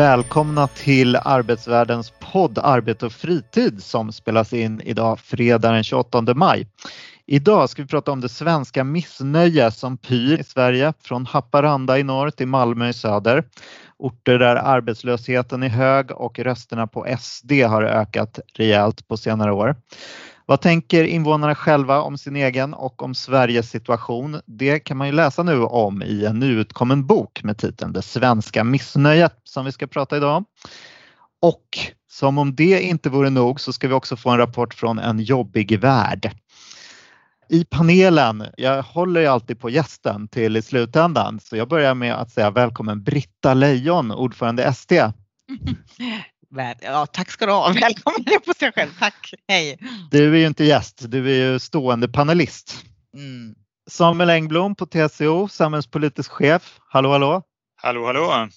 Välkomna till Arbetsvärldens podd Arbete och fritid som spelas in idag fredag den 28 maj. Idag ska vi prata om det svenska missnöje som pyr i Sverige från Haparanda i norr till Malmö i söder. Orter där arbetslösheten är hög och rösterna på SD har ökat rejält på senare år. Vad tänker invånarna själva om sin egen och om Sveriges situation? Det kan man ju läsa nu om i en nyutkommen bok med titeln Det svenska missnöjet som vi ska prata idag. Och som om det inte vore nog så ska vi också få en rapport från en jobbig värld. I panelen, jag håller ju alltid på gästen till i slutändan, så jag börjar med att säga välkommen Britta Lejon, ordförande ST. SD. Ja, tack ska du ha. Välkommen på sig själv. Tack. Hej. Du är ju inte gäst, du är ju stående panelist. Mm. Samuel Engblom på TCO, samhällspolitisk chef. Hallå, hallå. Hallå, hallå.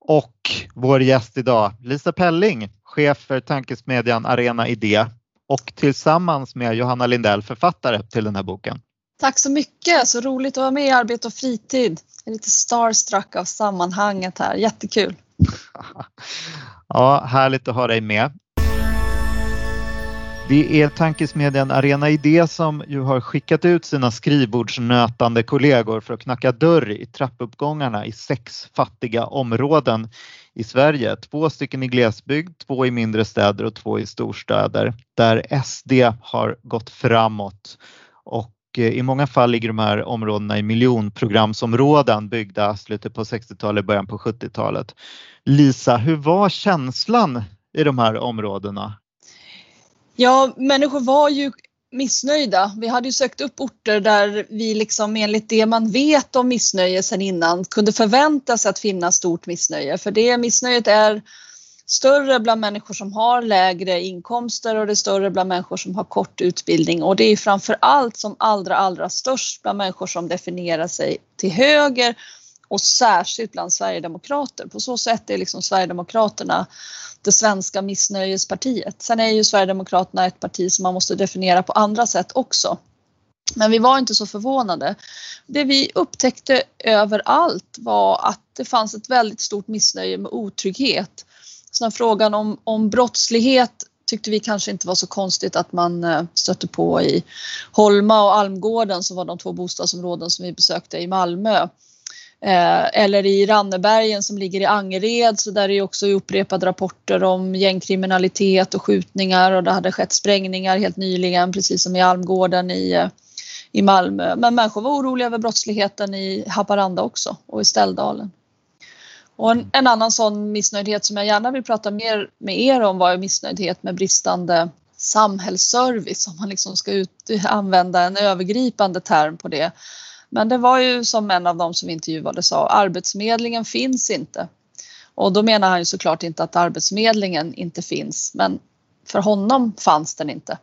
Och vår gäst idag, Lisa Pelling, chef för tankesmedjan Arena Idé och tillsammans med Johanna Lindell, författare till den här boken. Tack så mycket, så roligt att vara med i Arbete och fritid. Jag är lite starstruck av sammanhanget här, jättekul. Ja, härligt att ha dig med. Det är tankesmedjan Arena Idé som ju har skickat ut sina skrivbordsnötande kollegor för att knacka dörr i trappuppgångarna i sex fattiga områden i Sverige. Två stycken i glesbygd, två i mindre städer och två i storstäder där SD har gått framåt och Eh, i många fall ligger de här områdena i miljonprogramsområden byggda slutet på 60-talet, början på 70-talet. Lisa, hur var känslan i de här områdena? Ja, människor var ju missnöjda. Vi hade ju sökt upp orter där vi liksom enligt det man vet om missnöje sedan innan kunde förvänta sig att finna stort missnöje. För det missnöjet är större bland människor som har lägre inkomster och det är större bland människor som har kort utbildning och det är framför allt som allra, allra störst bland människor som definierar sig till höger och särskilt bland sverigedemokrater. På så sätt är liksom Sverigedemokraterna det svenska missnöjespartiet. Sen är ju Sverigedemokraterna ett parti som man måste definiera på andra sätt också. Men vi var inte så förvånade. Det vi upptäckte överallt var att det fanns ett väldigt stort missnöje med otrygghet öppna frågan om, om brottslighet tyckte vi kanske inte var så konstigt att man eh, stötte på i Holma och Almgården som var de två bostadsområden som vi besökte i Malmö. Eh, eller i Rannebergen som ligger i Angered så där är också upprepade rapporter om gängkriminalitet och skjutningar och det hade skett sprängningar helt nyligen precis som i Almgården i, eh, i Malmö. Men människor var oroliga över brottsligheten i Haparanda också och i Ställdalen. Och en, en, annan sån missnöjdhet som jag gärna vill prata mer med er om var missnöjdhet med bristande samhällsservice om man liksom ska ut, använda en övergripande term på det. Men det var ju som en av dem som intervjuade sa, Arbetsförmedlingen finns inte. Och då menar han ju såklart inte att Arbetsförmedlingen inte finns, men för honom fanns den inte.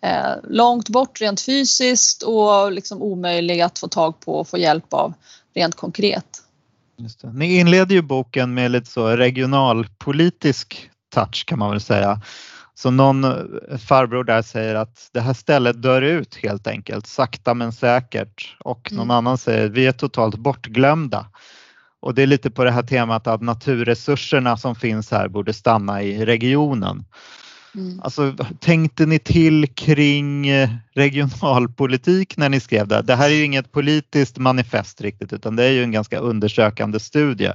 Eh, långt bort rent fysiskt och liksom omöjlig att få tag på och få hjälp av rent konkret. Ni inleder ju boken med lite så regionalpolitisk touch kan man väl säga. Så någon farbror där säger att det här stället dör ut helt enkelt, sakta men säkert. Och någon mm. annan säger vi är totalt bortglömda. Och det är lite på det här temat att naturresurserna som finns här borde stanna i regionen. Mm. Alltså, tänkte ni till kring eh, regionalpolitik när ni skrev det? Det här är ju inget politiskt manifest riktigt utan det är ju en ganska undersökande studie.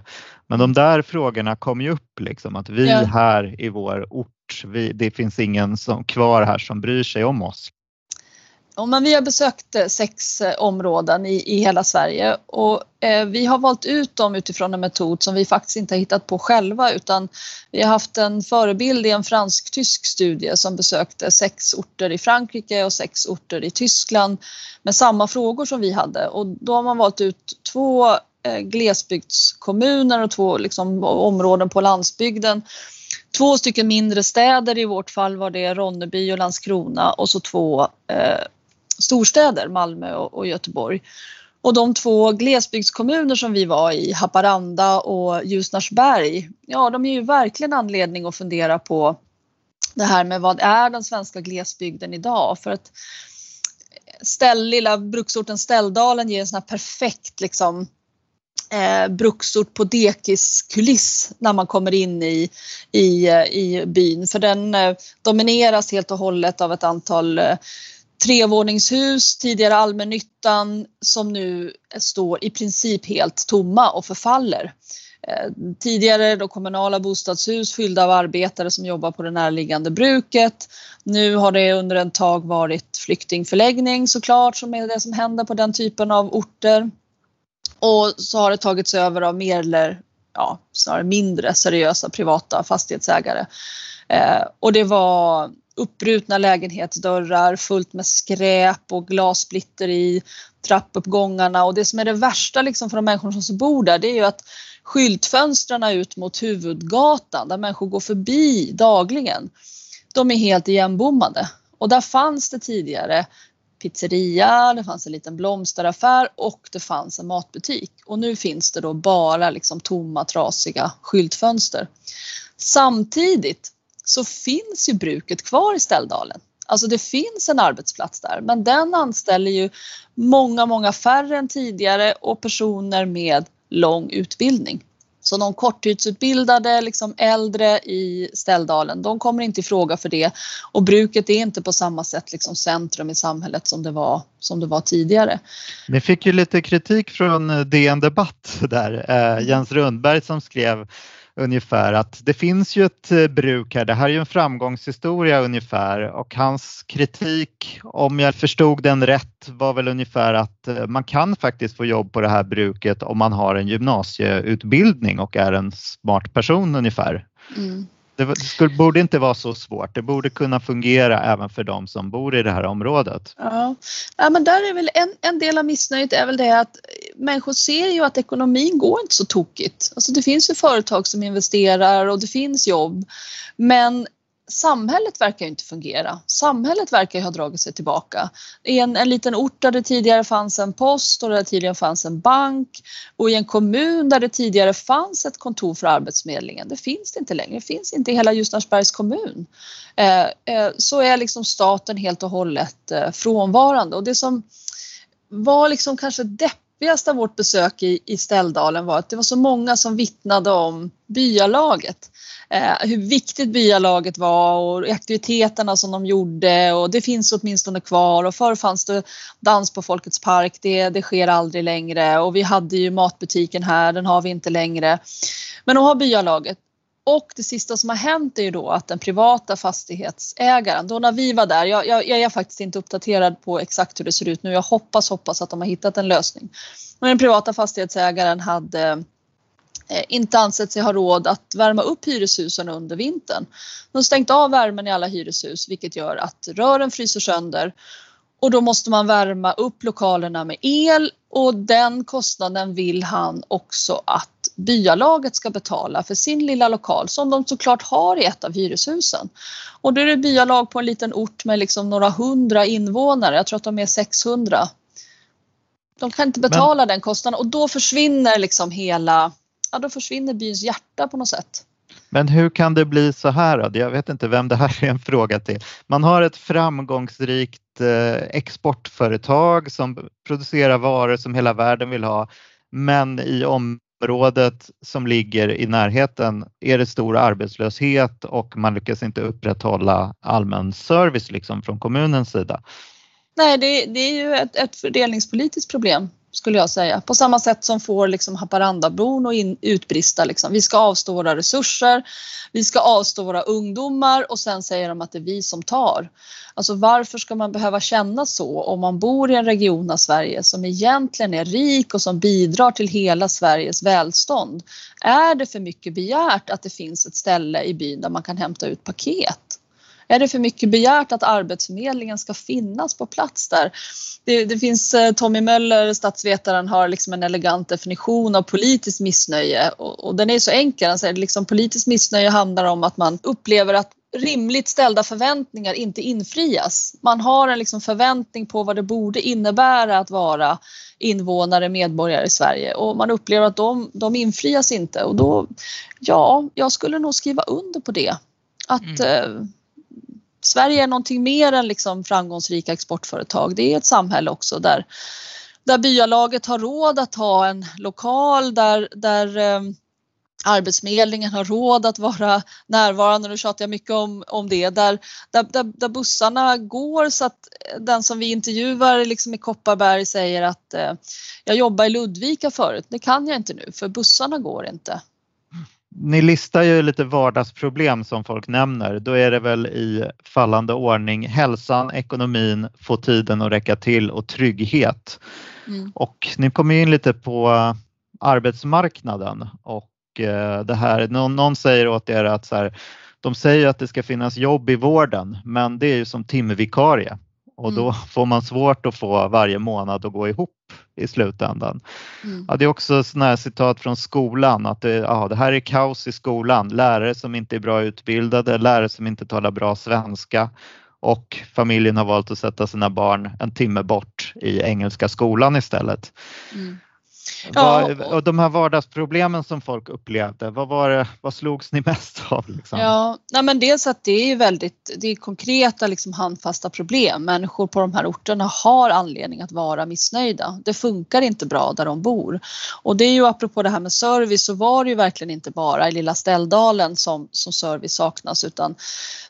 Men de där frågorna kom ju upp liksom att vi ja. här i vår ort vi, det finns ingen som, kvar här som bryr sig om oss. Och men vi har besökt eh, sex eh, områden i, i hela Sverige och eh, vi har valt ut dem utifrån en metod som vi faktiskt inte har hittat på själva utan vi har haft en förebild i en fransk-tysk studie som besökte sex orter i Frankrike och sex orter i Tyskland med samma frågor som vi hade. Och då har man valt ut två eh, glesbygdskommuner och två liksom, områden på landsbygden. Två stycken mindre städer, i vårt fall var det Ronneby och Landskrona och så två eh, storstäder, Malmö och, Göteborg. Och de två glesbygdskommuner som vi var i, Haparanda och Ljusnarsberg, ja de är ju verkligen anledning att fundera på det här med vad är den svenska glesbygden idag? För att ställ, lilla bruksorten Ställdalen ger en sån här perfekt liksom eh, bruksort på dekiskuliss när man kommer in i, i, eh, i byn. För den eh, domineras helt och hållet av ett antal eh, trevåningshus, tidigare allmännyttan som nu står i princip helt tomma och förfaller. Eh, tidigare då kommunala bostadshus fyllda av arbetare som jobbar på det närliggande bruket. Nu har det under en tag varit flyktingförläggning såklart som är det som händer på den typen av orter. Och så har det tagits över av mer eller ja, snarare mindre seriösa privata fastighetsägare. Eh, och det var uppbrutna lägenhetsdörrar fullt med skräp och glassplitter i trappuppgångarna och det som är det värsta liksom för de människor som bor där det är ju att skyltfönstren ut mot huvudgatan där människor går förbi dagligen de är helt igenbommade och där fanns det tidigare pizzeria, det fanns en liten blomsteraffär och det fanns en matbutik. Och nu finns det då bara liksom tomma trasiga skyltfönster. Samtidigt så finns ju bruket kvar i Ställdalen. Alltså det finns en arbetsplats där men den anställer ju många, många färre än tidigare och personer med lång utbildning. Så de korttidsutbildade, liksom äldre i Ställdalen, de kommer inte i fråga för det. Och bruket är inte på samma sätt liksom centrum i samhället som det var, som det var tidigare. Ni fick ju lite kritik från eh, DN Debatt där. Eh, Jens Rundberg som skrev ungefär att det finns ju ett eh, bruk här. Det här är ju en framgångshistoria ungefär och hans kritik, om jag förstod den rätt, var väl ungefär att eh, man kan faktiskt få jobb på det här bruket om man har en gymnasieutbildning och är en smart person ungefär. Mm. Det skulle, borde inte vara så svårt. Det borde kunna fungera även för de som bor i det här området. Ja, ja men där är väl en, en del av missnöjet är väl det att människor ser ju att ekonomin går inte så tokigt. Alltså det finns ju företag som investerar och det finns jobb. Men samhället verkar inte fungera. Samhället verkar ha dragit sig tillbaka. I en, en liten ort där det tidigare fanns en post och där det tidigare fanns en bank och i en kommun där det tidigare fanns ett kontor för Arbetsförmedlingen. Det finns det inte längre. Det finns inte i hela Ljusnarsbergs kommun. Eh, eh, så är liksom staten helt och hållet eh, frånvarande och det som var liksom kanske jobbigaste av vårt besök i, i Ställdalen var att det var så många som vittnade om byalaget. Eh, hur viktigt byalaget var och aktiviteterna som de gjorde och det finns åtminstone kvar. Och förr fanns det dans på Folkets park, det, det sker aldrig längre. Och vi hade ju matbutiken här, den har vi inte längre. Men att ha byalaget och det sista som har hänt är ju då att den privata fastighetsägaren, då när vi var där, jag, jag, jag, är faktiskt inte uppdaterad på exakt hur det ser ut nu, jag hoppas, hoppas att de har hittat en lösning. Men den privata fastighetsägaren hade eh, inte ansett sig ha råd att värma upp hyreshusen under vintern. De har stängt av värmen i alla hyreshus vilket gör att rören fryser sönder och då måste man värma upp lokalerna med el och den kostnaden vill han också att byalaget ska betala för sin lilla lokal som de såklart har i ett av hyreshusen. Och då är det byalag på en liten ort med liksom några hundra invånare, jag tror att de är 600. De kan inte betala Men... den kostnaden och då försvinner liksom hela ja, då försvinner byns hjärta på något sätt. Men hur kan det bli så här då? Jag vet inte vem det här är en fråga till. Man har ett framgångsrikt eh, exportföretag som producerar varor som hela världen vill ha. Men i området som ligger i närheten är det stor arbetslöshet och man lyckas inte upprätthålla allmän service liksom från kommunens sida. Nej, det, det är ju ett, ett fördelningspolitiskt problem skulle jag säga. På samma sätt som får liksom Haparandabron att in, utbrista. Liksom. Vi ska avstå våra resurser, vi ska avstå våra ungdomar och sen säger de att det är vi som tar. Alltså varför ska man behöva känna så om man bor i en region av Sverige som egentligen är rik och som bidrar till hela Sveriges välstånd? Är det för mycket begärt att det finns ett ställe i byn där man kan hämta ut paket? Är det för mycket begärt att Arbetsförmedlingen ska finnas på plats där? Det, det finns, eh, Tommy Möller, statsvetaren, har liksom en elegant definition av politiskt missnöje och, och den är så enkel. Han säger liksom politiskt missnöje handlar om att man upplever att rimligt ställda förväntningar inte infrias. Man har en liksom förväntning på vad det borde innebära att vara invånare, medborgare i Sverige och man upplever att de, de infrias inte och då, ja, jag skulle nog skriva under på det. Att mm. Sverige är någonting mer än liksom framgångsrika exportföretag. Det är ett samhälle också där, där byalaget har råd att ha en lokal där, där eh, Arbetsförmedlingen har råd att vara närvarande, nu tjatar jag mycket om, om det, där, där, där, där bussarna går så att eh, den som vi intervjuar liksom i Kopparberg säger att eh, jag jobbar i Ludvika förut, det kan jag inte nu för bussarna går inte. Ni listar ju lite vardagsproblem som folk nämner. Då är det väl i fallande ordning hälsan, ekonomin, få tiden att räcka till och trygghet. Mm. Och ni kommer in lite på arbetsmarknaden och Eh, det här, någon, någon säger åt er att så här, de säger att det ska finnas jobb i vården men det är ju som timvikarie och mm. då får man svårt att få varje månad att gå ihop i slutändan. Mm. Ja, det är också sådana här citat från skolan att det, ja, det här är kaos i skolan. Lärare som inte är bra utbildade, lärare som inte talar bra svenska och familjen har valt att sätta sina barn en timme bort i engelska skolan istället. Mm. Ja. Vad, och de här vardagsproblemen som folk upplevde, vad, var det, vad slogs ni mest av? Liksom? Ja, nej men dels att det är väldigt det är konkreta liksom handfasta problem. Människor på de här orterna har anledning att vara missnöjda. Det funkar inte bra där de bor. Och det är ju apropå det här med service så var det ju verkligen inte bara i lilla Ställdalen som, som service saknas utan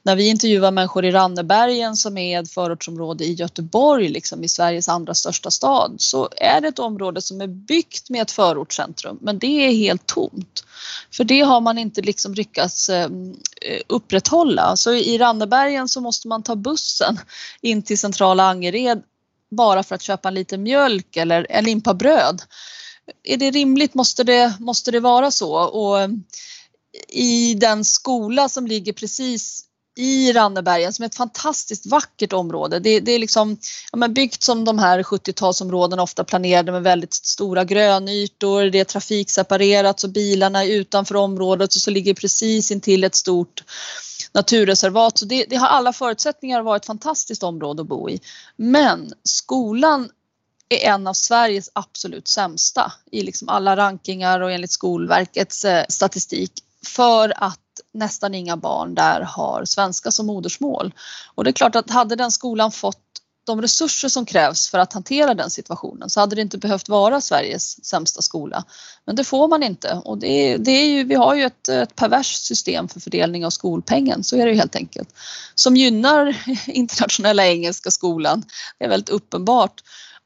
när vi intervjuar människor i Rannebergen som är ett förortsområde i Göteborg, liksom i Sveriges andra största stad, så är det ett område som är byggt med ett förortscentrum, men det är helt tomt. För det har man inte liksom lyckats ehm, eh, upprätthålla. Så i Rannebergen så måste man ta bussen in till centrala Angered bara för att köpa en liten mjölk eller en limpa bröd. Är det rimligt? Måste det, måste det vara så? Och ehm, i den skola som ligger precis i Rannebergen som är ett fantastiskt vackert område. Det, det är liksom ja, men byggt som de här 70-talsområdena ofta planerade med väldigt stora grönytor. Det är trafikseparerat så bilarna är utanför området och så ligger precis intill ett stort naturreservat. Så det, det har alla förutsättningar att vara ett fantastiskt område att bo i. Men skolan är en av Sveriges absolut sämsta i liksom alla rankingar och enligt Skolverkets eh, statistik för att nästan inga barn där har svenska som modersmål. Och det är klart att hade den skolan fått de resurser som krävs för att hantera den situationen så hade det inte behövt vara Sveriges sämsta skola. Men det får man inte och det, det är ju, vi har ju ett, ett perverst system för fördelning av skolpengen, så är det ju helt enkelt. Som gynnar internationella engelska skolan, det är väldigt uppenbart.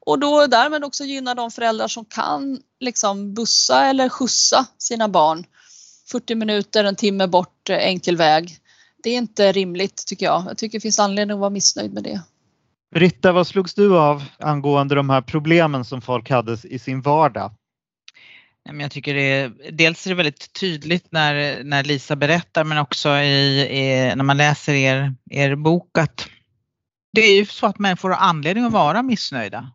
Och då därmed också gynnar de föräldrar som kan liksom bussa eller skjutsa sina barn 40 minuter, en timme bort eh, enkel väg. Det är inte rimligt tycker jag. Jag tycker det finns anledning att vara missnöjd med det. Britta, vad slogs du av angående de här problemen som folk hade i sin vardag? Jag tycker det är, dels är det väldigt tydligt när, när Lisa berättar men också i, i, när man läser er, er bok att det är ju så att människor har anledning att vara missnöjda.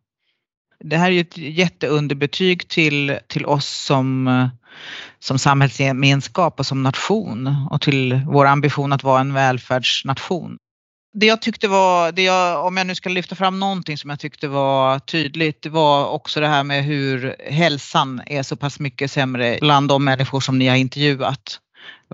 Det här är ju ett jätteunderbetyg till, till oss som som samhällsgemenskap och som nation och till vår ambition att vara en välfärdsnation. Det jag tyckte var, det jag, om jag nu ska lyfta fram någonting som jag tyckte var tydligt, det var också det här med hur hälsan är så pass mycket sämre bland de människor som ni har intervjuat.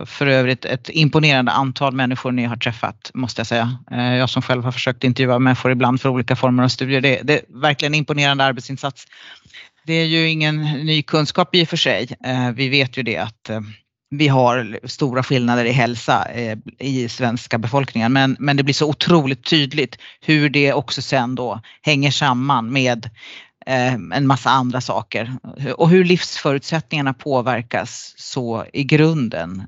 För övrigt ett imponerande antal människor ni har träffat måste jag säga. Eh, jag som själv har försökt intervjua människor ibland för olika former av studier. Det, det är verkligen en imponerande arbetsinsats. Det är ju ingen ny kunskap i och för sig. Eh, vi vet ju det att eh, vi har stora skillnader i hälsa eh, i svenska befolkningen. Men, men det blir så otroligt tydligt hur det också sen då hänger samman med en massa andra saker. Och hur livsförutsättningarna påverkas så i grunden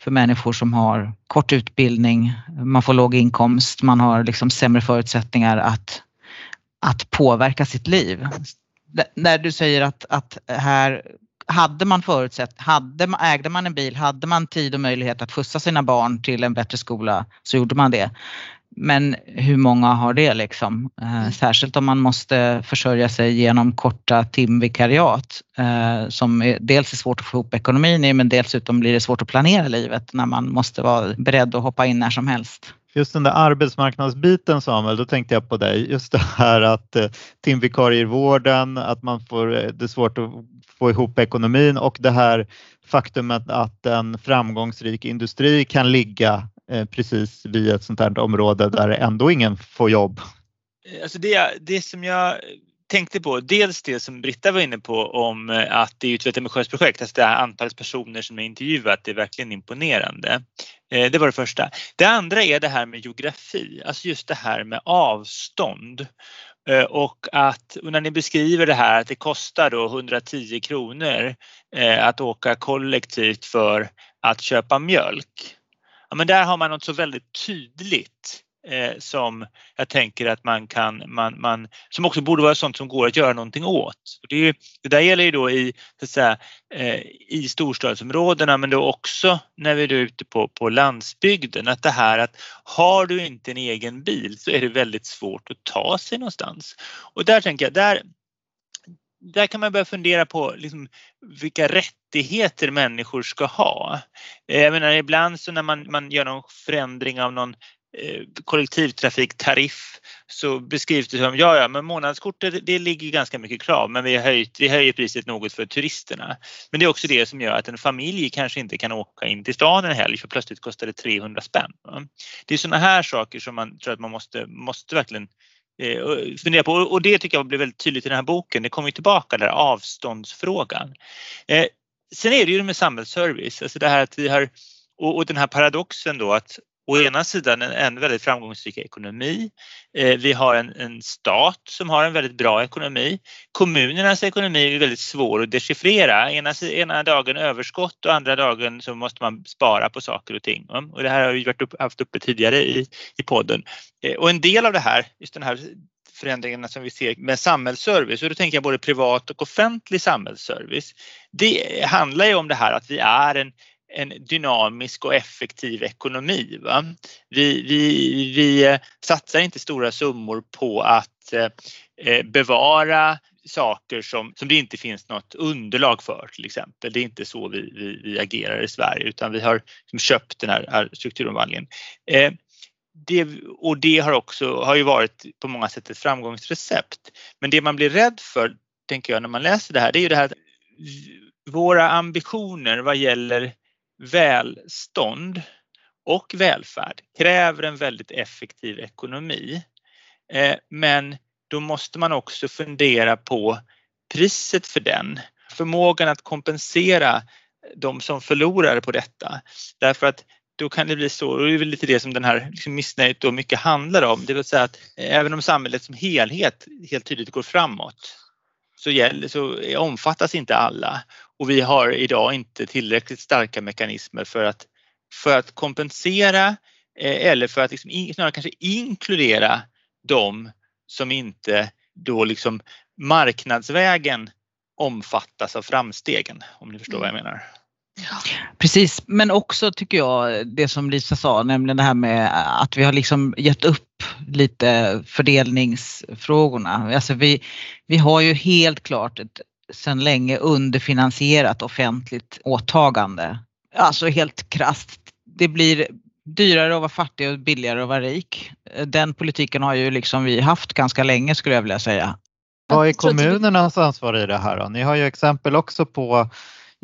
för människor som har kort utbildning, man får låg inkomst, man har liksom sämre förutsättningar att, att påverka sitt liv när du säger att, att här hade man förutsett, hade, ägde man en bil, hade man tid och möjlighet att skjutsa sina barn till en bättre skola så gjorde man det. Men hur många har det liksom? Eh, särskilt om man måste försörja sig genom korta timvikariat eh, som är, dels är svårt att få ihop ekonomin i men dessutom blir det svårt att planera livet när man måste vara beredd att hoppa in när som helst. Just den där arbetsmarknadsbiten Samuel, då tänkte jag på dig. Just det här att eh, timvikarier i vården, att man får, eh, det är svårt att få ihop ekonomin och det här faktumet att en framgångsrik industri kan ligga eh, precis vid ett sånt här område där ändå ingen får jobb. Eh, alltså det, det som jag tänkte på, dels det som Britta var inne på om eh, att det är ett väldigt ambitiöst projekt, alltså det här antalet personer som är intervjuat, det är verkligen imponerande. Eh, det var det första. Det andra är det här med geografi, alltså just det här med avstånd. Eh, och att och när ni beskriver det här att det kostar då 110 kronor att åka kollektivt för att köpa mjölk. Ja, men där har man något så väldigt tydligt eh, som jag tänker att man kan, man, man, som också borde vara sånt som går att göra någonting åt. Och det, är, det där gäller ju då i, så att säga, eh, i storstadsområdena men då också när vi är ute på, på landsbygden att det här att har du inte en egen bil så är det väldigt svårt att ta sig någonstans. Och där tänker jag, där, där kan man börja fundera på liksom vilka rättigheter människor ska ha. Eh, jag menar ibland så när man, man gör någon förändring av någon Eh, kollektivtrafiktariff så beskrivs det som ja, ja, men månadskortet det ligger ganska mycket krav men vi, har höjt, vi höjer priset något för turisterna. Men det är också det som gör att en familj kanske inte kan åka in till stan en helg för plötsligt kostar det 300 spänn. Det är sådana här saker som man tror att man måste, måste verkligen eh, fundera på och det tycker jag blir väldigt tydligt i den här boken. Det kommer tillbaka där avståndsfrågan. Eh, sen är det ju med samhällsservice, alltså det här att vi har och den här paradoxen då att å ena sidan en, en väldigt framgångsrik ekonomi. Eh, vi har en, en, stat som har en väldigt bra ekonomi. Kommunernas ekonomi är väldigt svår att dechiffrera. Ena, ena dagen överskott och andra dagen så måste man spara på saker och ting. Och det här har vi varit upp, haft uppe tidigare i, i podden. Eh, och en del av det här, just den här förändringarna som vi ser med samhällsservice och då tänker jag både privat och offentlig samhällsservice. Det handlar ju om det här att vi är en en dynamisk och effektiv ekonomi. Va? Vi, vi, vi eh, satsar inte stora summor på att eh, eh, bevara saker som, som det inte finns något underlag för till exempel. Det är inte så vi, vi, vi agerar i Sverige utan vi har liksom köpt den här strukturomvandlingen. Eh, det, och det har också har ju varit på många sätt ett framgångsrecept. Men det man blir rädd för, tänker jag, när man läser det här, det är ju det här att våra ambitioner vad gäller välstånd och välfärd kräver en väldigt effektiv ekonomi. Eh, men då måste man också fundera på priset för den. Förmågan att kompensera de som förlorar på detta. Därför att då kan det bli så, och det är väl lite det som den här liksom missnöjet då mycket handlar om, det vill säga att även om samhället som helhet helt tydligt går framåt så, gäller, så omfattas inte alla och vi har idag inte tillräckligt starka mekanismer för att, för att kompensera eh, eller för att liksom, snarare kanske inkludera de som inte då liksom marknadsvägen omfattas av framstegen om ni förstår vad jag menar. Precis, men också tycker jag det som Lisa sa, nämligen det här med att vi har liksom gett upp lite fördelningsfrågorna. Alltså vi, vi har ju helt klart ett sedan länge underfinansierat offentligt åtagande. Alltså helt krast. Det blir dyrare att vara fattig och billigare att vara rik. Den politiken har ju liksom vi haft ganska länge skulle jag vilja säga. Vad är kommunernas ansvar i det här då? Ni har ju exempel också på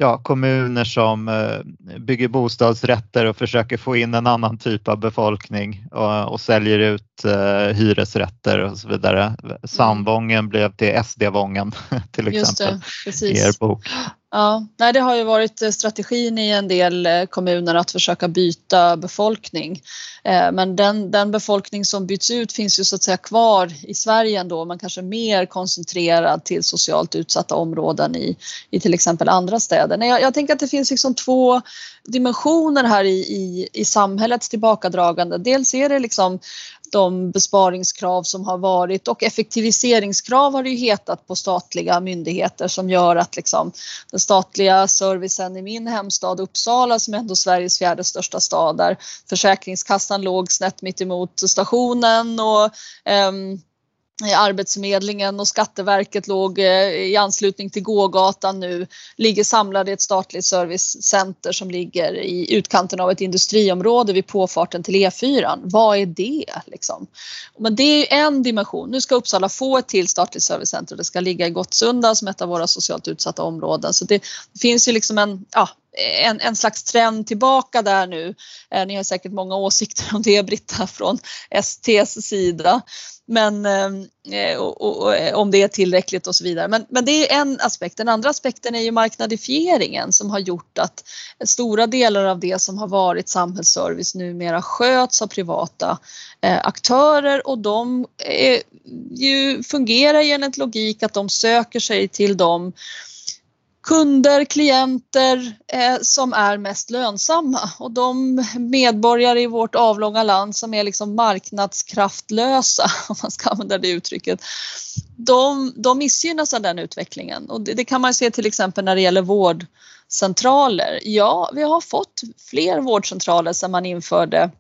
ja, kommuner som eh, bygger bostadsrätter och försöker få in en annan typ av befolkning och, och säljer ut uh, hyresrätter och så vidare. Samvången blev till SD-vången till exempel det, i er bok. Ja, nej, det har ju varit eh, strategin i en del eh, kommuner att försöka byta befolkning. Eh, men den, den befolkning som byts ut finns ju så att säga kvar i Sverige ändå, man kanske mer koncentrerad till socialt utsatta områden i, i till exempel andra städer. Jag, jag tänker att det finns liksom två dimensioner här i, i, i samhällets tillbakadragande. Dels är det liksom de besparingskrav som har varit. Och effektiviseringskrav har det ju hetat på statliga myndigheter som gör att liksom den statliga servicen i min hemstad Uppsala som är ändå Sveriges fjärde största stad där Försäkringskassan låg snett mitt emot stationen och um, Arbetsförmedlingen och Skatteverket låg eh, i anslutning till gågatan nu, ligger samlade i ett statligt servicecenter som ligger i utkanten av ett industriområde vid påfarten till E4. Vad är det liksom? Men det är en dimension. Nu ska Uppsala få ett till statligt servicecenter. Det ska ligga i Gottsunda som ett av våra socialt utsatta områden. Så det finns ju liksom en, ja, en, en slags trend tillbaka där nu. Eh, ni har säkert många åsikter om det Britta från STs sida. Men eh, eh, och, och, och, eh, om det är tillräckligt och så vidare. Men, men det är en aspekt. Den andra aspekten är ju marknadifieringen som har gjort att stora delar av det som har varit samhällsservice numera sköts av privata eh, aktörer och de är, ju, fungerar ju enligt logik att de söker sig till de kunder, klienter eh, som är mest lönsamma och de medborgare i vårt avlånga land som är liksom marknadskraftlösa, om man ska använda det uttrycket, de, de missgynnas av den utvecklingen och det, det kan man se till exempel när det gäller vårdcentraler. Ja, vi har fått fler vårdcentraler sedan man införde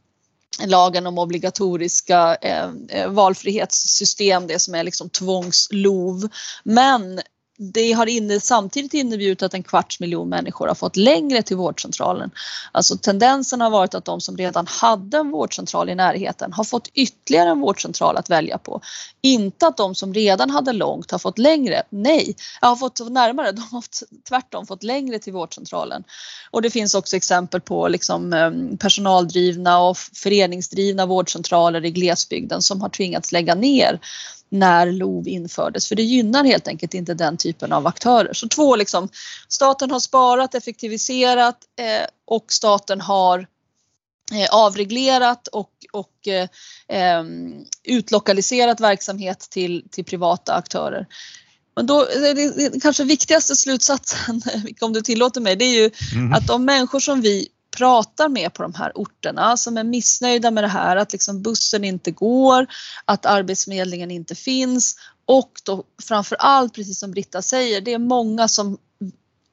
lagen om obligatoriska eh, eh valfrihetssystem, det som är liksom tvångslov. Men det har inne, samtidigt inneburit att en kvarts miljon människor har fått längre till vårdcentralen. Alltså tendensen har varit att de som redan hade en vårdcentral i närheten har fått ytterligare en vårdcentral att välja på. Inte att de som redan hade långt har fått längre. Nej, jag har fått närmare. De har tvärtom fått längre till vårdcentralen. Och det finns också exempel på liksom, ehm, personaldrivna och föreningsdrivna vårdcentraler i glesbygden som har tvingats lägga ner när LOV infördes för det gynnar helt enkelt inte den typen av aktörer. Så två liksom, staten har sparat, effektiviserat eh, och staten har eh, avreglerat och, och eh, eh utlokaliserat verksamhet till, till privata aktörer. Men då, det, kanske viktigaste slutsatsen, om du tillåter mig, det är ju mm. att de människor som vi pratar med på de här orterna som är missnöjda med det här att liksom bussen inte går, att arbetsförmedlingen inte finns. Och då framför allt precis som Britta säger, det är många som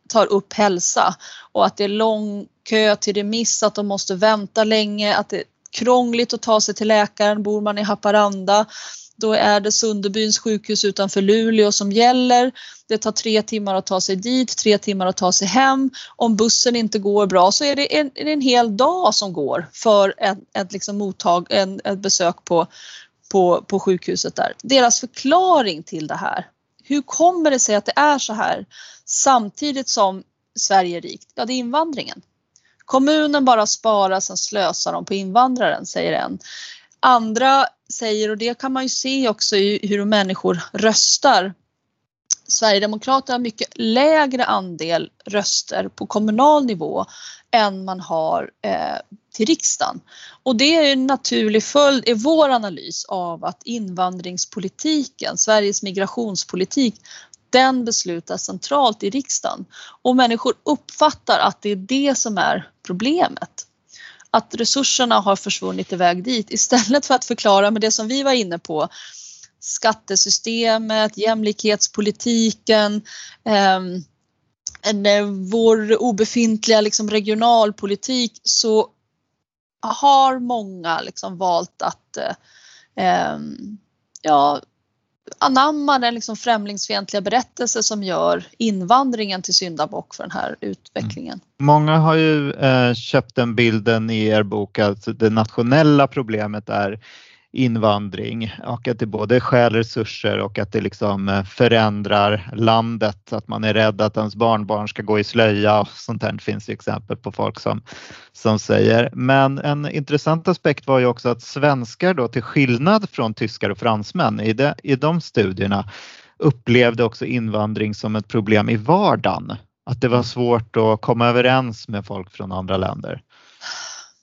tar upp hälsa. Och att det är lång kö till remiss, att de måste vänta länge, att det är krångligt att ta sig till läkaren, bor man i Haparanda då är det Sunderbyns sjukhus utanför Luleå som gäller. Det tar tre timmar att ta sig dit, tre timmar att ta sig hem. Om bussen inte går bra så är det en, är det en hel dag som går för ett, ett, liksom mottag, en, ett besök på, på, på sjukhuset där. Deras förklaring till det här. Hur kommer det sig att det är så här samtidigt som Sverige är rikt? Ja, det är invandringen. Kommunen bara sparar, sen slösar de på invandraren, säger en. Andra säger, och det kan man ju se också i hur människor röstar. Sverigedemokraterna har mycket lägre andel röster på kommunal nivå än man har eh, till riksdagen. Och det är en naturlig följd i vår analys av att invandringspolitiken, Sveriges migrationspolitik, den beslutas centralt i riksdagen. Och människor uppfattar att det är det som är problemet att resurserna har försvunnit iväg dit istället för att förklara med det som vi var inne på. Skattesystemet, jämlikhetspolitiken, ehm, eh, vår obefintliga liksom, regionalpolitik så har många liksom valt att eh, ehm, ja, anamma den liksom främlingsfientliga berättelse som gör invandringen till syndabock för den här utvecklingen. Mm. Många har ju eh, köpt den bilden i er bok att det nationella problemet är invandring och att det både stjäl resurser och att det liksom eh, förändrar landet. Att man är rädd att ens barnbarn ska gå i slöja och sånt här finns det exempel på folk som, som säger. Men en intressant aspekt var ju också att svenskar då till skillnad från tyskar och fransmän i, de, i de studierna upplevde också invandring som ett problem i vardagen. Att det var svårt att komma överens med folk från andra länder.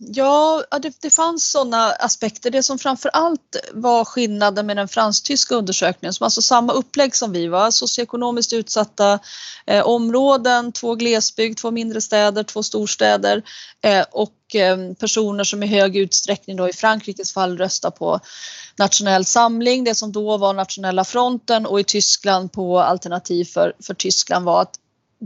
Ja, det, det fanns sådana aspekter. Det som framför allt var skillnaden med den fransk-tyska undersökningen, som alltså samma upplägg som vi var, socioekonomiskt utsatta eh, områden, två glesbygd, två mindre städer, två storstäder eh, och eh, personer som i hög utsträckning då i Frankrikes fall röstar på Nationell samling, det som då var Nationella fronten och i Tyskland på Alternativ för, för Tyskland var att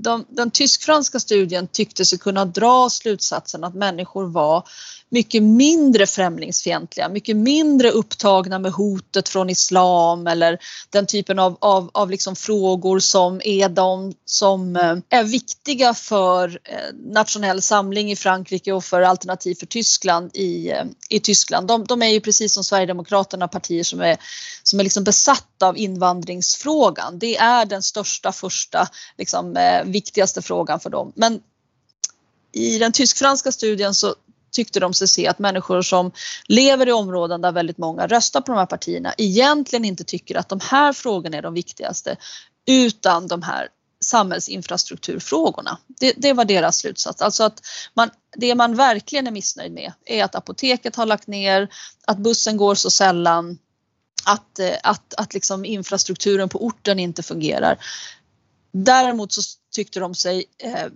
de, den tysk-franska studien tyckte sig kunna dra slutsatsen att människor var mycket mindre främlingsfientliga, mycket mindre upptagna med hotet från islam eller den typen av, av, av liksom frågor som är de som eh, är viktiga för eh, nationell samling i Frankrike och för Alternativ för Tyskland i, eh, i Tyskland. De, de är ju precis som Sverigedemokraterna partier som är, som är liksom besatta av invandringsfrågan. Det är den största, första, liksom, viktigaste frågan för dem. Men i den tysk-franska studien så tyckte de sig se att människor som lever i områden där väldigt många röstar på de här partierna egentligen inte tycker att de här frågorna är de viktigaste utan de här samhällsinfrastrukturfrågorna. Det, det var deras slutsats. Alltså att man, det man verkligen är missnöjd med är att apoteket har lagt ner, att bussen går så sällan, att, eh, att, att liksom infrastrukturen på orten inte fungerar. Däremot så tyckte de sig eh,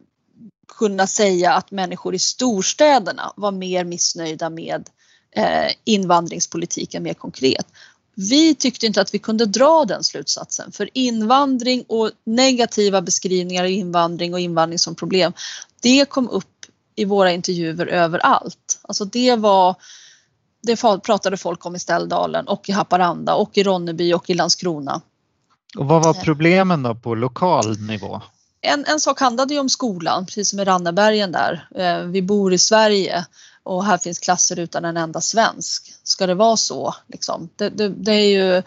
kunna säga att människor i storstäderna var mer missnöjda med eh, invandringspolitiken mer konkret. Vi tyckte inte att vi kunde dra den slutsatsen för invandring och negativa beskrivningar av invandring och invandring som problem, det kom upp i våra intervjuer överallt. Alltså det var det pratade folk om i Ställdalen och i Haparanda och i Ronneby och i Landskrona. Och vad var problemen då på lokal nivå? En, en sak handlade ju om skolan, precis som i Rannebergen där. Eh, vi bor i Sverige och här finns klasser utan en enda svensk. Ska det vara så? Liksom? Det, det, det, är ju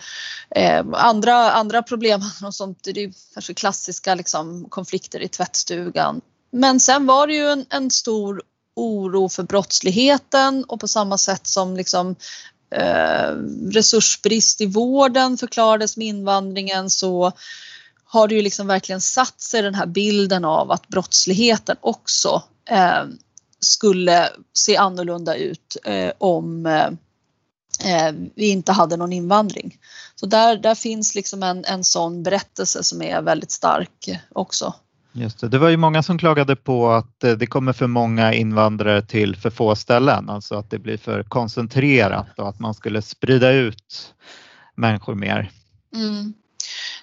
eh, andra, andra problem och sånt. Det är ju kanske klassiska liksom, konflikter i tvättstugan. Men sen var det ju en, en stor oro för brottsligheten och på samma sätt som liksom, eh, resursbrist i vården förklarades med invandringen så har det ju liksom verkligen satt sig den här bilden av att brottsligheten också eh, skulle se annorlunda ut eh, om eh, eh, vi inte hade någon invandring. Så där, där finns liksom en, en sån berättelse som är väldigt stark också. Just det. det var ju många som klagade på att eh, det kommer för många invandrare till för få ställen, alltså att det blir för koncentrerat och att man skulle sprida ut människor mer. Mm.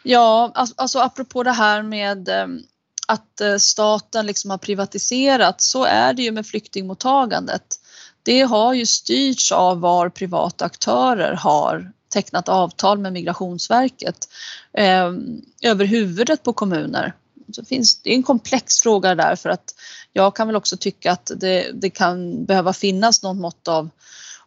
Ja, alltså, alltså apropå det här med ehm, att eh, staten liksom har privatiserat så är det ju med flyktingmottagandet. Det har ju styrts av var privata aktörer har tecknat avtal med Migrationsverket eh, över huvudet på kommuner. Så finns, det är en komplex fråga där för att jag kan väl också tycka att det, det kan behöva finnas något mått av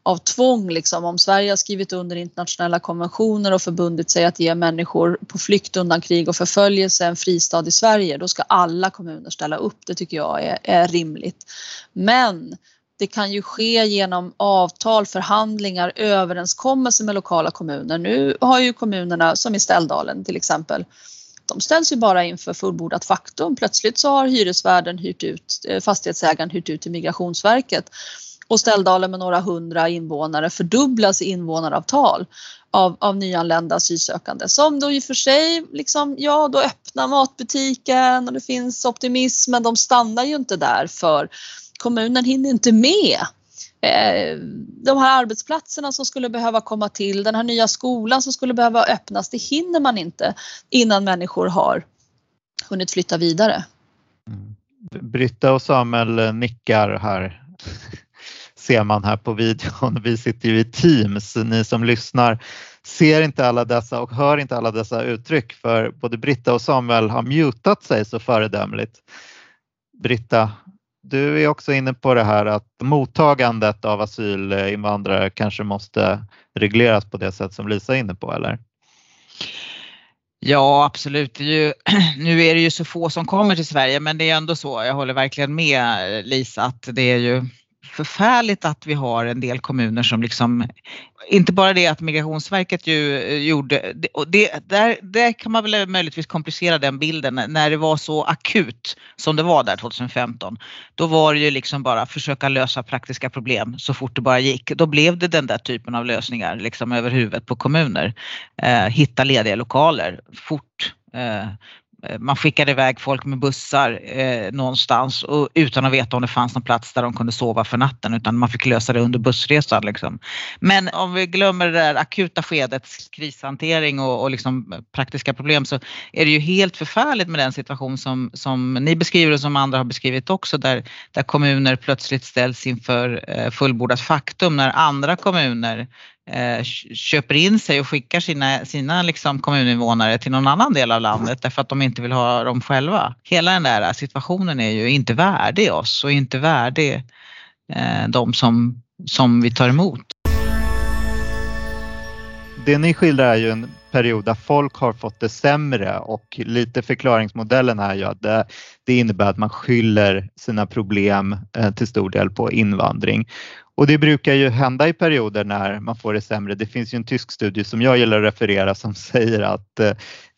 av tvång. Liksom. Om Sverige har skrivit under internationella konventioner och förbundit sig att ge människor på flykt undan krig och förföljelse en fristad i Sverige, då ska alla kommuner ställa upp. Det tycker jag är, är rimligt. Men det kan ju ske genom avtal, förhandlingar, överenskommelser med lokala kommuner. Nu har ju kommunerna, som i Ställdalen till exempel, de ställs ju bara inför fullbordat faktum. Plötsligt så har hyresvärden hyrt ut, eh, fastighetsägaren hyrt ut till Migrationsverket och Ställdalen med några hundra invånare fördubblas i invånaravtal av, av nyanlända asylsökande som då i och för sig liksom, ja då öppnar matbutiken och det finns optimism men de stannar ju inte där för kommunen hinner inte med eh, de här arbetsplatserna som skulle behöva komma till, den här nya skolan som skulle behöva öppnas, det hinner man inte innan människor har hunnit flytta vidare. Mm. Britta och Samuel nickar här ser man här på videon. Vi sitter ju i Teams. Ni som lyssnar ser inte alla dessa och hör inte alla dessa uttryck för både Britta och Samuel har mutat sig så föredömligt. Britta, du är också inne på det här att mottagandet av asylinvandrare kanske måste regleras på det sätt som Lisa är inne på, eller? Ja, absolut. Det är ju, nu är det ju så få som kommer till Sverige, men det är ändå så. Jag håller verkligen med eh, Lisa att det är ju förfärligt att vi har en del kommuner som liksom, inte bara det att Migrationsverket ju eh, gjorde, och det, där, där kan man väl möjligtvis komplicera den bilden när det var så akut som det var där 2015. Då var det ju liksom bara försöka lösa praktiska problem så fort det bara gick. Då blev det den där typen av lösningar liksom över huvudet på kommuner. Eh, hitta lediga lokaler fort. Eh, Eh, man skickade iväg folk med bussar eh, någonstans och, utan att veta om det fanns någon plats där de kunde sova för natten utan man fick lösa det under bussresan. Liksom. Men om vi glömmer det där akuta skedets krishantering och, och liksom eh, praktiska problem så är det ju helt förfärligt med den situation som, som ni beskriver och som andra har beskrivit också där, där kommuner plötsligt ställs inför eh, fullbordat faktum när andra kommuner Eh, köper in sig och skickar sina, sina liksom kommuninvånare till någon annan del av landet därför att de inte vill ha dem själva. Hela den där situationen är ju inte värdig oss och inte värdig eh, de som, som vi tar emot. Det ni skildrar är ju en period där folk har fått det sämre och lite förklaringsmodellen är ju att det, det innebär att man skyller sina problem eh, till stor del på invandring. Och det brukar ju hända i perioder när man får det sämre. Det finns ju en tysk studie som jag gillar att referera som säger att eh,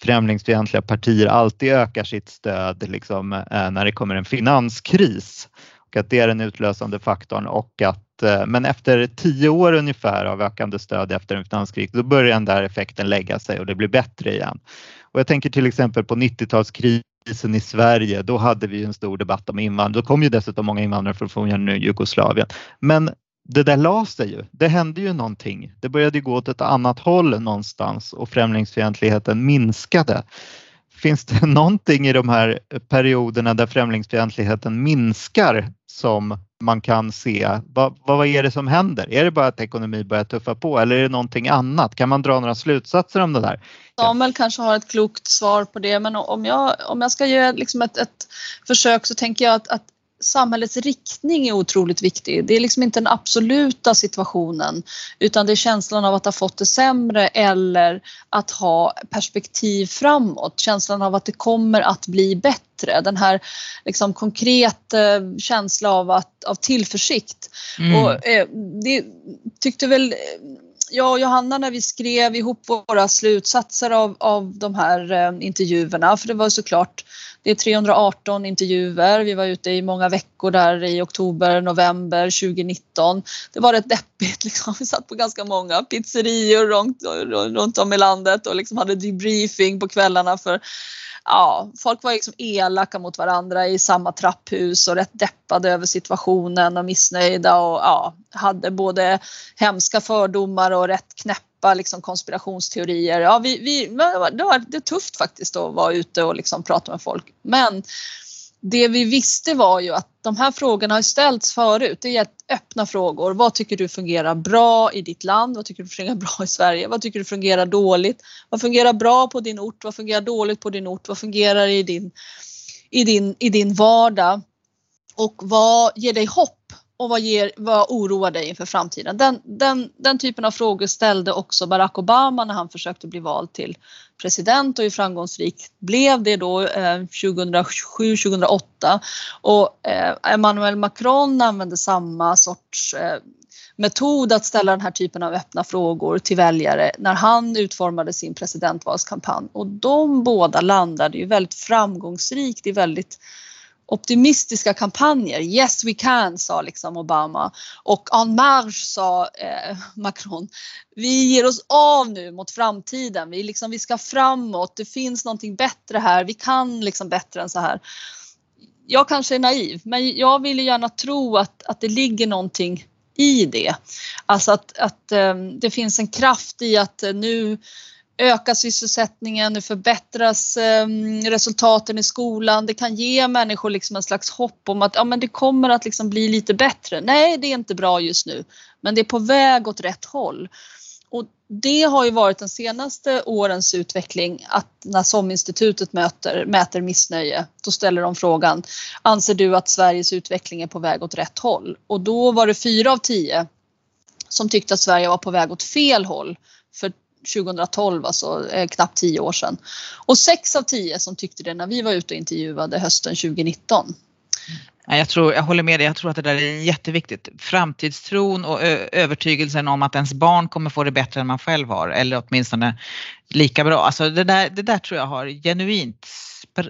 främlingsfientliga partier alltid ökar sitt stöd liksom, eh, när det kommer en finanskris och att det är den utlösande faktorn och att eh, men efter tio år ungefär av ökande stöd efter en finanskris då börjar den där effekten lägga sig och det blir bättre igen. Och jag tänker till exempel på 90-talskrisen i Sverige, då hade vi en stor debatt om invandring. Då kom ju dessutom många invandrare från forna Jugoslavien. Men det där la sig ju. Det hände ju någonting. Det började gå åt ett annat håll någonstans och främlingsfientligheten minskade. Finns det någonting i de här perioderna där främlingsfientligheten minskar som man kan se? Vad, vad är det som händer? Är det bara att ekonomin börjar tuffa på eller är det någonting annat? Kan man dra några slutsatser om det där? Samuel kanske har ett klokt svar på det men om jag, om jag ska göra liksom ett, ett försök så tänker jag att, att samhällets riktning är otroligt viktig. Det är liksom inte den absoluta situationen utan det är känslan av att ha fått det sämre eller att ha perspektiv framåt. Känslan av att det kommer att bli bättre. Den här liksom konkreta känsla av, att, av tillförsikt. Mm. Och, eh, det tyckte väl jag och Johanna när vi skrev ihop våra slutsatser av, av de här eh, intervjuerna, för det var såklart det är 318 intervjuer. Vi var ute i många veckor där i oktober, november 2019. Det var rätt deppigt. Liksom. Vi satt på ganska många pizzerior runt, runt om i landet och liksom hade debriefing på kvällarna för ja, folk var liksom elaka mot varandra i samma trapphus och rätt deppade över situationen och missnöjda och ja, hade både hemska fördomar och rätt knäppa liksom konspirationsteorier. Ja, vi, vi, det, var, det var tufft faktiskt att vara ute och liksom prata med folk. Men det vi visste var ju att de här frågorna har ställts förut. Det är öppna frågor. Vad tycker du fungerar bra i ditt land? Vad tycker du fungerar bra i Sverige? Vad tycker du fungerar dåligt? Vad fungerar bra på din ort? Vad fungerar dåligt på din ort? Vad fungerar i din, i din, i din vardag? Och vad ger dig hopp och vad, ger, vad oroar dig inför framtiden? Den, den, den typen av frågor ställde också Barack Obama när han försökte bli vald till president och hur framgångsrikt blev det då eh, 2007-2008 och eh, Emmanuel Macron använde samma sorts eh, metod att ställa den här typen av öppna frågor till väljare när han utformade sin presidentvalskampanj och de båda landade ju väldigt framgångsrikt i väldigt optimistiska kampanjer. Yes we can sa liksom Obama och en marche sa eh, Macron. Vi ger oss av nu mot framtiden. Vi, liksom, vi ska framåt. Det finns någonting bättre här. Vi kan liksom bättre än så här. Jag kanske är naiv men jag vill gärna tro att, att det ligger någonting i det. Alltså att, att eh, det finns en kraft i att eh, nu öka sysselsättningen, nu förbättras eh, resultaten i skolan. Det kan ge människor liksom en slags hopp om att ja, men det kommer att liksom bli lite bättre. Nej, det är inte bra just nu, men det är på väg åt rätt håll. Och det har ju varit den senaste årens utveckling att när SOM-institutet möter, mäter missnöje, då ställer de frågan Anser du att Sveriges utveckling är på väg åt rätt håll? Och då var det fyra av tio som tyckte att Sverige var på väg åt fel håll för 2012, alltså eh, knappt tio år sedan. Och sex av tio som tyckte det när vi var ute och intervjuade hösten 2019. Jag, tror, jag håller med dig, jag tror att det där är jätteviktigt. Framtidstron och övertygelsen om att ens barn kommer få det bättre än man själv har eller åtminstone lika bra. Alltså det, där, det där tror jag har genuint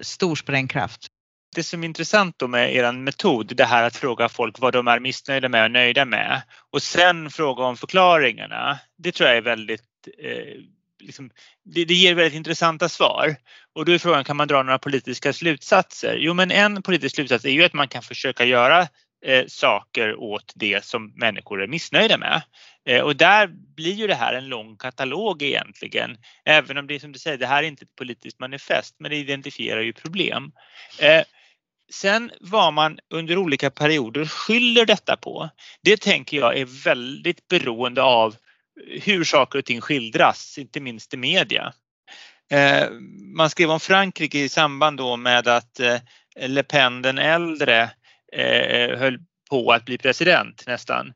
stor sprängkraft. Det som är intressant då med er metod, det här att fråga folk vad de är missnöjda med och nöjda med och sen fråga om förklaringarna. Det tror jag är väldigt eh, liksom, det, det, ger väldigt intressanta svar. Och då är frågan, kan man dra några politiska slutsatser? Jo, men en politisk slutsats är ju att man kan försöka göra eh, saker åt det som människor är missnöjda med. Eh, och där blir ju det här en lång katalog egentligen. Även om det är som du säger, det här är inte ett politiskt manifest, men det identifierar ju problem. Eh, Sen vad man under olika perioder skyller detta på, det tänker jag är väldigt beroende av hur saker och ting skildras, inte minst i media. Eh, man skrev om Frankrike i samband då med att eh, Le Pen den äldre eh, höll på att bli president nästan.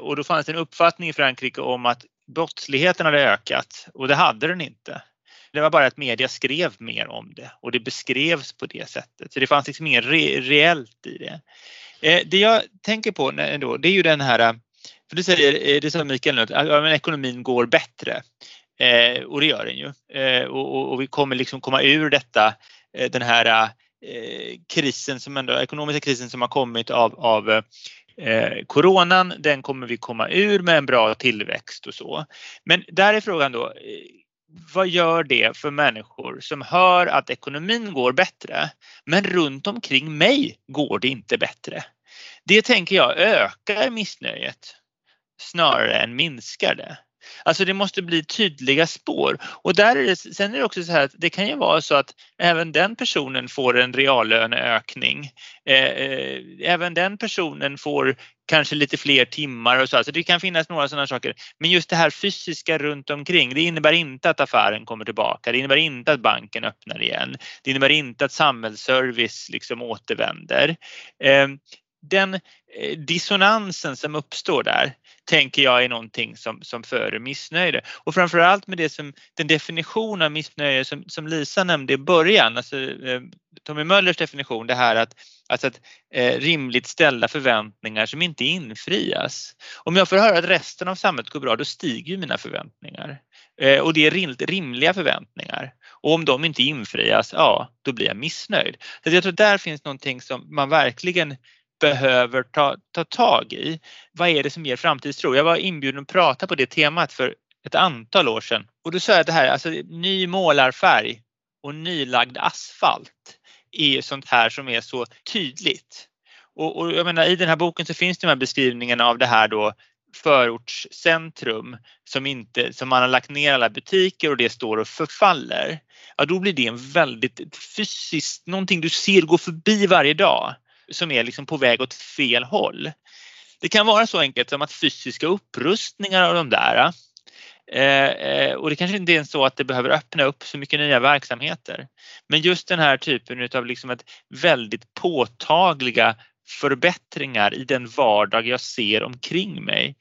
Och då fanns det en uppfattning i Frankrike om att brottsligheten hade ökat och det hade den inte. Det var bara att media skrev mer om det och det beskrevs på det sättet. Så det fanns liksom inget re reellt i det. Det jag tänker på då, det är ju den här för det säger, eh, det sa Mikael nu, att ja, ekonomin går bättre. Eh, och det gör den ju. Eh, och, och, vi kommer liksom komma ur detta, eh, den här eh, krisen som ändå, ekonomiska krisen som har kommit av, av eh, coronan, den kommer vi komma ur med en bra tillväxt och så. Men där är frågan då, eh, vad gör det för människor som hör att ekonomin går bättre men runt omkring mig går det inte bättre? Det tänker jag ökar missnöjet snarare än minskar det. Alltså det måste bli tydliga spår och där är det, sen är det också så här att det kan ju vara så att även den personen får en reallöneökning. Eh, eh, även den personen får kanske lite fler timmar och så. Alltså det kan finnas några sådana saker. Men just det här fysiska runt omkring, det innebär inte att affären kommer tillbaka. Det innebär inte att banken öppnar igen. Det innebär inte att samhällsservice liksom återvänder. Eh, den eh, dissonansen som uppstår där tänker jag är någonting som, som föder missnöje. Och framförallt med det som, den definition av missnöje som, som Lisa nämnde i början, alltså eh, Tommy Möllers definition, det här att, alltså att eh, rimligt ställda förväntningar som inte infrias. Om jag får höra att resten av samhället går bra, då stiger mina förväntningar. Eh, och det är rimliga förväntningar. Och om de inte infrias, ja, då blir jag missnöjd. Så jag tror att där finns någonting som man verkligen behöver ta, ta tag i. Vad är det som ger framtidstro? Jag var inbjuden att prata på det temat för ett antal år sedan och då sa jag att det här, alltså ny målarfärg och nylagd asfalt är sånt här som är så tydligt. Och, och jag menar i den här boken så finns det de här beskrivningarna av det här då förortscentrum som, inte, som man har lagt ner alla butiker och det står och förfaller. Ja, då blir det en väldigt fysiskt, någonting du ser gå förbi varje dag som är liksom på väg åt fel håll. Det kan vara så enkelt som att fysiska upprustningar av de där eh, eh, och det kanske inte är så att det behöver öppna upp så mycket nya verksamheter. Men just den här typen av liksom ett väldigt påtagliga förbättringar i den vardag jag ser omkring mig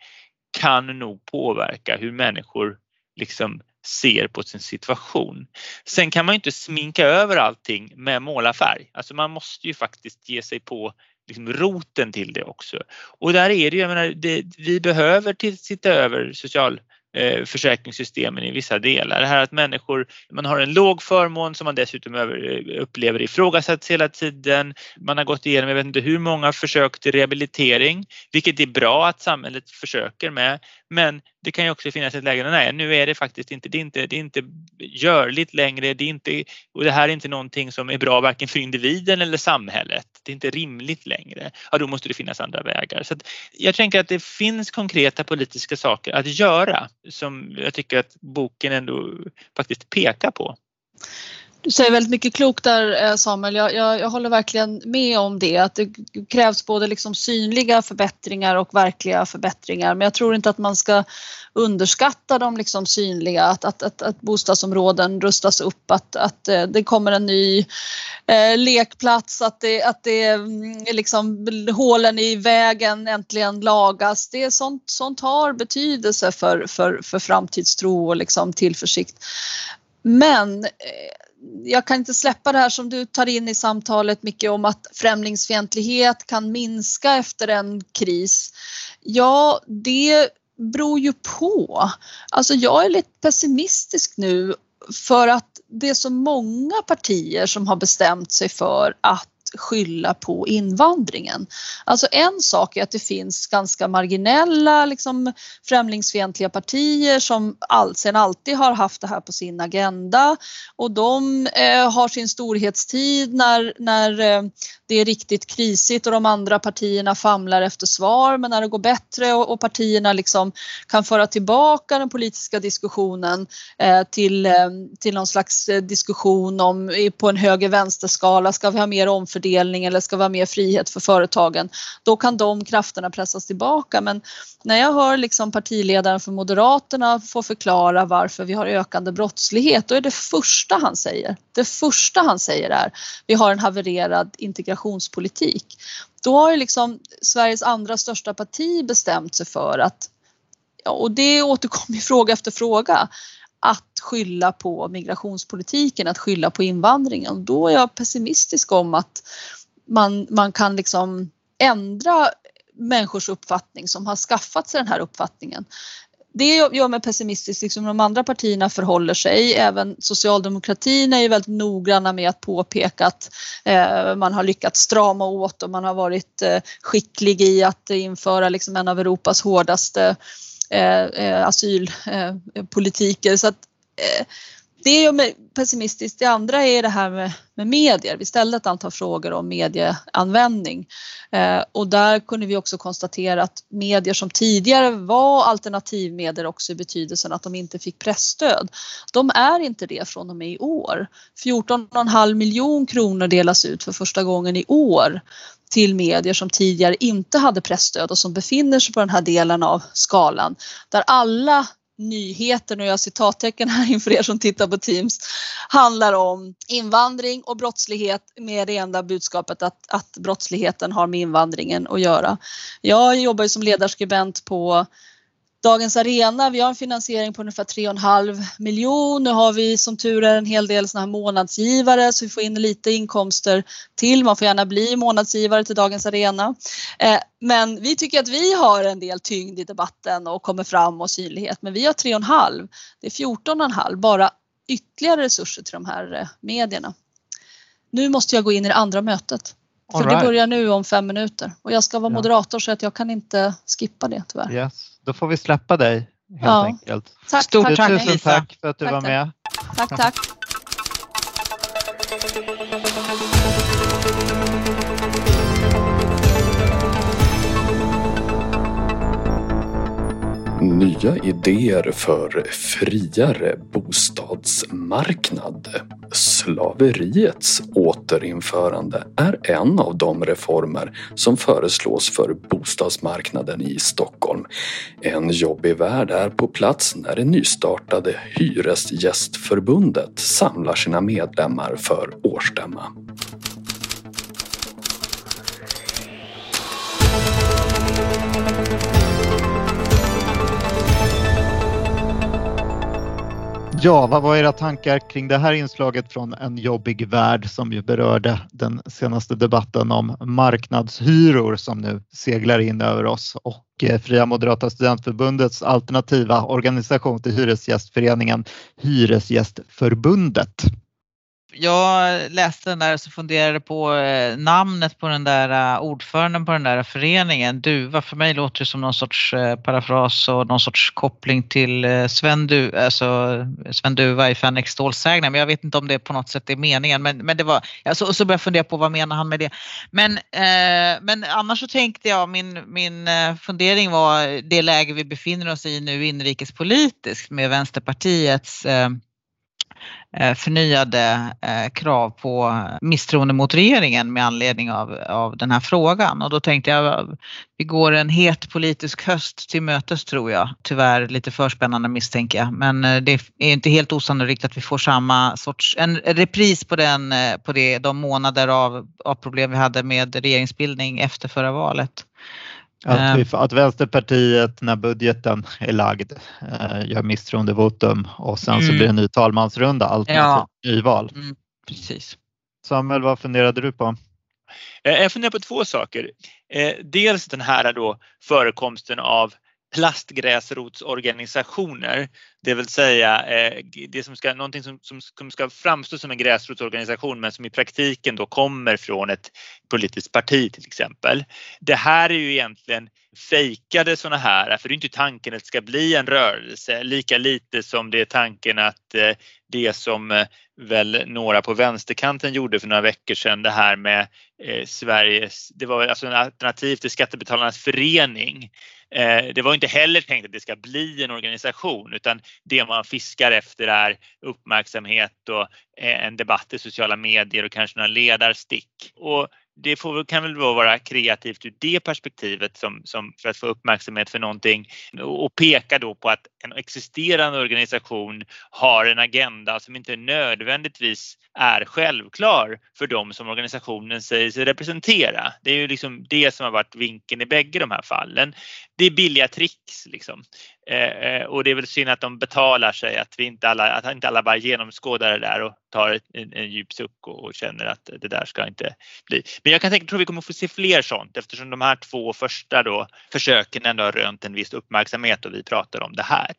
kan nog påverka hur människor liksom ser på sin situation. Sen kan man inte sminka över allting med målarfärg. Alltså man måste ju faktiskt ge sig på liksom roten till det också. Och där är det ju, jag menar, det, vi behöver titta över social eh, försäkringssystemen i vissa delar. Det här att människor, man har en låg förmån som man dessutom över, eh, upplever ifrågasätts hela tiden. Man har gått igenom, jag vet inte hur många försök till rehabilitering, vilket är bra att samhället försöker med. Men det kan ju också finnas ett läge där nej, nu är det faktiskt inte, det är inte, det är inte görligt längre. Det är inte, och det här är inte någonting som är bra varken för individen eller samhället. Det är inte rimligt längre. Ja, då måste det finnas andra vägar. Så jag tänker att det finns konkreta politiska saker att göra som jag tycker att boken ändå faktiskt pekar på. Du säger väldigt mycket klokt där eh, Samuel. Jag, jag, jag, håller verkligen med om det att det krävs både liksom synliga förbättringar och verkliga förbättringar. Men jag tror inte att man ska underskatta de liksom synliga, att, att, att, att bostadsområden rustas upp, att, att eh, det kommer en ny eh, lekplats, att, det, att det, mm, liksom, hålen i vägen äntligen lagas. Det är sånt, sånt har betydelse för, för, för framtidstro och liksom tillförsikt. Men eh, jag kan inte släppa det här som du tar in i samtalet mycket om att främlingsfientlighet kan minska efter en kris. Ja, det beror ju på. Alltså jag är lite pessimistisk nu för att det är så många partier som har bestämt sig för att skylla på invandringen. Alltså en sak är att det finns ganska marginella liksom, främlingsfientliga partier som all, sen alltid har haft det här på sin agenda. Och de eh, har sin storhetstid när, när eh, det är riktigt krisigt och de andra partierna famlar efter svar. Men när det går bättre och, och partierna liksom kan föra tillbaka den politiska diskussionen eh, till, eh, till någon slags eh, diskussion om på en höger-vänster-skala, ska vi ha mer omfördelning eller ska vara mer frihet för företagen? Då kan de krafterna pressas tillbaka men när jag hör liksom partiledaren för Moderaterna få förklara varför vi har ökande brottslighet då är det första han säger, det första han säger är vi har en havererad integrationspolitik. Då har liksom Sveriges andra största parti bestämt sig för att, ja, och det återkommer i fråga efter fråga, att skylla på migrationspolitiken, att skylla på invandringen. Då är jag pessimistisk om att man, man kan liksom ändra människors uppfattning som har skaffat sig den här uppfattningen. Det gör mig pessimistisk, liksom de andra partierna förhåller sig. Även socialdemokratin är ju väldigt noggranna med att påpeka att eh, man har lyckats strama åt och man har varit eh, skicklig i att införa liksom en av Europas hårdaste eh, eh asylpolitiker. Eh, Så att, eh, det är ju pessimistiskt. Det andra är det här med, med medier. Vi ställde ett antal frågor om medieanvändning eh, och där kunde vi också konstatera att medier som tidigare var alternativmedier också i betydelsen att de inte fick pressstöd. De är inte det från och med i år. 14,5 miljon kronor delas ut för första gången i år till medier som tidigare inte hade pressstöd och som befinner sig på den här delen av skalan där alla nyheten och jag citattecken här inför er som tittar på Teams handlar om invandring och brottslighet med det enda budskapet att, att brottsligheten har med invandringen att göra. Jag jobbar ju som ledarskribent på Dagens Arena, vi har en finansiering på ungefär 3,5 miljon. Nu har vi som tur är en hel del såna här månadsgivare så vi får in lite inkomster till. Man får gärna bli månadsgivare till Dagens Arena. Eh, men vi tycker att vi har en del tyngd i debatten och kommer fram och synlighet. Men vi har 3,5. Det är 14,5 bara ytterligare resurser till de här eh, medierna. Nu måste jag gå in i det andra mötet. För right. det börjar nu om fem minuter och jag ska vara moderator så att jag kan inte skippa det tyvärr. Yes då får vi släppa dig helt ja. enkelt. Tack, Stort tack, tusen tack för att du tack, var med. Tack, tack. Nya idéer för friare bostadsmarknad. Slaveriets återinförande är en av de reformer som föreslås för bostadsmarknaden i Stockholm. En jobbig värld är på plats när det nystartade Hyresgästförbundet samlar sina medlemmar för årsstämma. Ja, vad var era tankar kring det här inslaget från En jobbig värld som ju berörde den senaste debatten om marknadshyror som nu seglar in över oss och eh, Fria Moderata Studentförbundets alternativa organisation till Hyresgästföreningen Hyresgästförbundet? Jag läste den där och så funderade på eh, namnet på den där eh, ordföranden på den där föreningen. Duva, för mig låter det som någon sorts eh, parafras och någon sorts koppling till Sven, du, alltså, Sven Duva i Fänrik Stålsägner. Men jag vet inte om det på något sätt är meningen. Men, men det var, alltså, och så började jag fundera på vad menar han med det. Men, men annars så tänkte jag, min, min fundering var det läge vi befinner oss i nu inrikespolitiskt med Vänsterpartiets Eh, Eh, förnyade eh, krav på misstroende mot regeringen med anledning av, av den här frågan. Och då tänkte jag, vi går en het politisk höst till mötes tror jag. Tyvärr lite för spännande misstänker jag. Men eh, det är inte helt osannolikt att vi får samma sorts, en repris på, den, på det, de månader av, av problem vi hade med regeringsbildning efter förra valet. Att, vi, att Vänsterpartiet när budgeten är lagd gör misstroendevotum och sen mm. så blir det en ny talmansrunda alternativt ja. nyval. Mm, precis. Samuel, vad funderade du på? Jag funderar på två saker. Dels den här då förekomsten av plastgräsrotsorganisationer. Det vill säga eh, det som ska, någonting som, som, ska framstå som en gräsrotsorganisation men som i praktiken då kommer från ett politiskt parti till exempel. Det här är ju egentligen fejkade sådana här, för det är inte tanken att det ska bli en rörelse lika lite som det är tanken att eh, det som eh, väl några på vänsterkanten gjorde för några veckor sedan det här med eh, Sveriges, det var alltså en alternativ till Skattebetalarnas förening Eh, det var inte heller tänkt att det ska bli en organisation utan det man fiskar efter är uppmärksamhet och eh, en debatt i sociala medier och kanske några ledarstick. Och det får, kan väl vara kreativt ur det perspektivet som, som för att få uppmärksamhet för någonting och peka då på att en existerande organisation har en agenda som inte nödvändigtvis är självklar för dem som organisationen säger sig representera. Det är ju liksom det som har varit vinkeln i bägge de här fallen. Det är billiga tricks liksom. Eh, eh, och det är väl synd att de betalar sig, att, vi inte alla, att inte alla bara genomskådar det där och tar en, en djup suck och, och, känner att det där ska inte bli. Men jag kan tänka, tror vi kommer få se fler sånt eftersom de här två första då försöken ändå har rönt en viss uppmärksamhet och vi pratar om det här.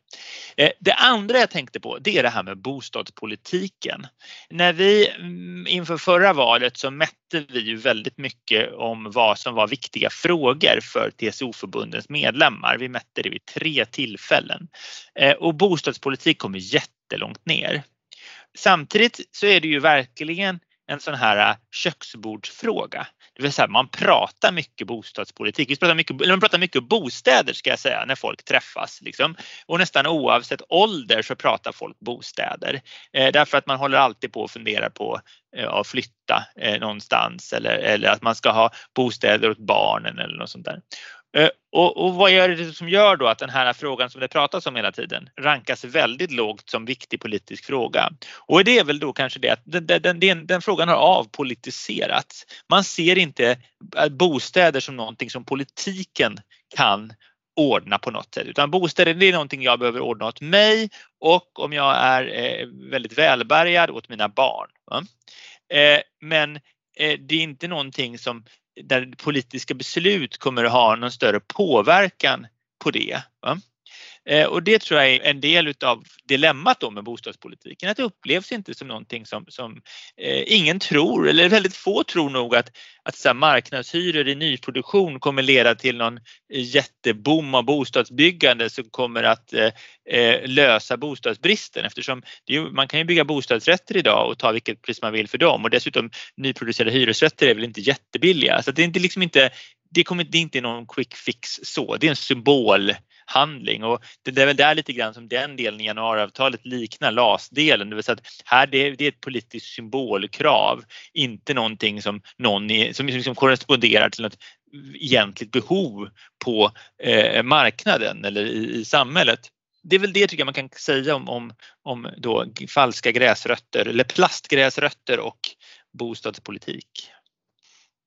Eh, det andra jag tänkte på det är det här med bostadspolitiken. När vi mm, inför förra valet så mätte vi ju väldigt mycket om vad som var viktiga frågor för TCO-förbundens medlemmar. Vi mätte det vid tre tillfällen eh, och bostadspolitik kommer jättelångt ner. Samtidigt så är det ju verkligen en sån här eh, köksbordsfråga. Det vill säga man pratar mycket bostadspolitik. Vi pratar mycket, man pratar mycket bostäder ska jag säga när folk träffas. Liksom. Och nästan oavsett ålder så pratar folk bostäder. Eh, därför att man håller alltid på och funderar på eh, att flytta eh, någonstans eller, eller att man ska ha bostäder åt barnen eller något sånt där. Eh, och, och, vad är det som gör då att den här frågan som det pratas om hela tiden rankas väldigt lågt som viktig politisk fråga? Och det är väl då kanske det att den, den, den, den frågan har avpolitiserats. Man ser inte eh, bostäder som någonting som politiken kan ordna på något sätt utan bostäder det är någonting jag behöver ordna åt mig och om jag är eh, väldigt välbärgad åt mina barn. Eh, men eh, det är inte någonting som där politiska beslut kommer att ha någon större påverkan på det. Va? Eh, och det tror jag är en del utav dilemmat då med bostadspolitiken, att det upplevs inte som någonting som, som eh, ingen tror, eller väldigt få tror nog att, att så här, marknadshyror i nyproduktion kommer leda till någon jätteboom av bostadsbyggande som kommer att eh, eh lösa bostadsbristen eftersom ju, man kan ju bygga bostadsrätter idag och ta vilket pris man vill för dem och dessutom nyproducerade hyresrätter är väl inte jättebilliga. Så det är inte liksom inte det, kommer, det är inte någon quick fix så, det är en symbol handling och det är väl där lite grann som den delen i januariavtalet liknar LAS-delen, det vill säga att här det är, det är ett politiskt symbolkrav, inte någonting som någon i, som liksom korresponderar till något egentligt behov på eh, marknaden eller i, i samhället det är väl det tycker jag man kan säga om, om, om då falska gräsrötter eller plastgräsrötter och bostadspolitik.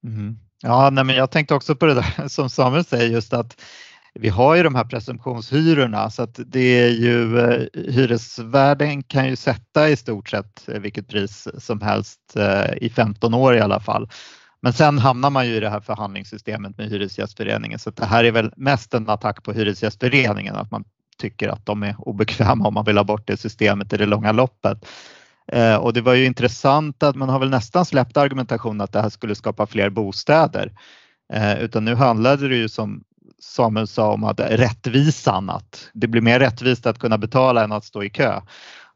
Mm. Ja, nej, men jag tänkte också på det där som Samuel säger just att vi har ju de här presumtionshyrorna så att det är ju eh, hyresvärden kan ju sätta i stort sett eh, vilket pris som helst eh, i 15 år i alla fall. Men sen hamnar man ju i det här förhandlingssystemet med Hyresgästföreningen så det här är väl mest en attack på Hyresgästföreningen att man tycker att de är obekväma om man vill ha bort det systemet i det långa loppet. Och det var ju intressant att man har väl nästan släppt argumentationen att det här skulle skapa fler bostäder. Utan nu handlade det ju som Samuel sa om att rättvisan, att det blir mer rättvist att kunna betala än att stå i kö.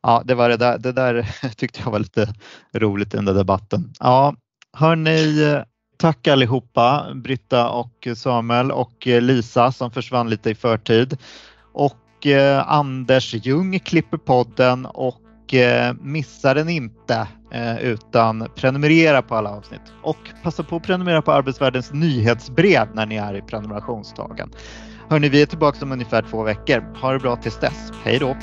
Ja, det var det där, det där tyckte jag var lite roligt i den där debatten. Ja, hörni, tack allihopa, Britta och Samuel och Lisa som försvann lite i förtid. Och eh, Anders Ljung klipper podden och Eh, Missa den inte eh, utan prenumerera på alla avsnitt och passa på att prenumerera på Arbetsvärldens nyhetsbrev när ni är i prenumerationsdagen. Hörni, vi är tillbaka om ungefär två veckor. Ha det bra tills dess. Hej då!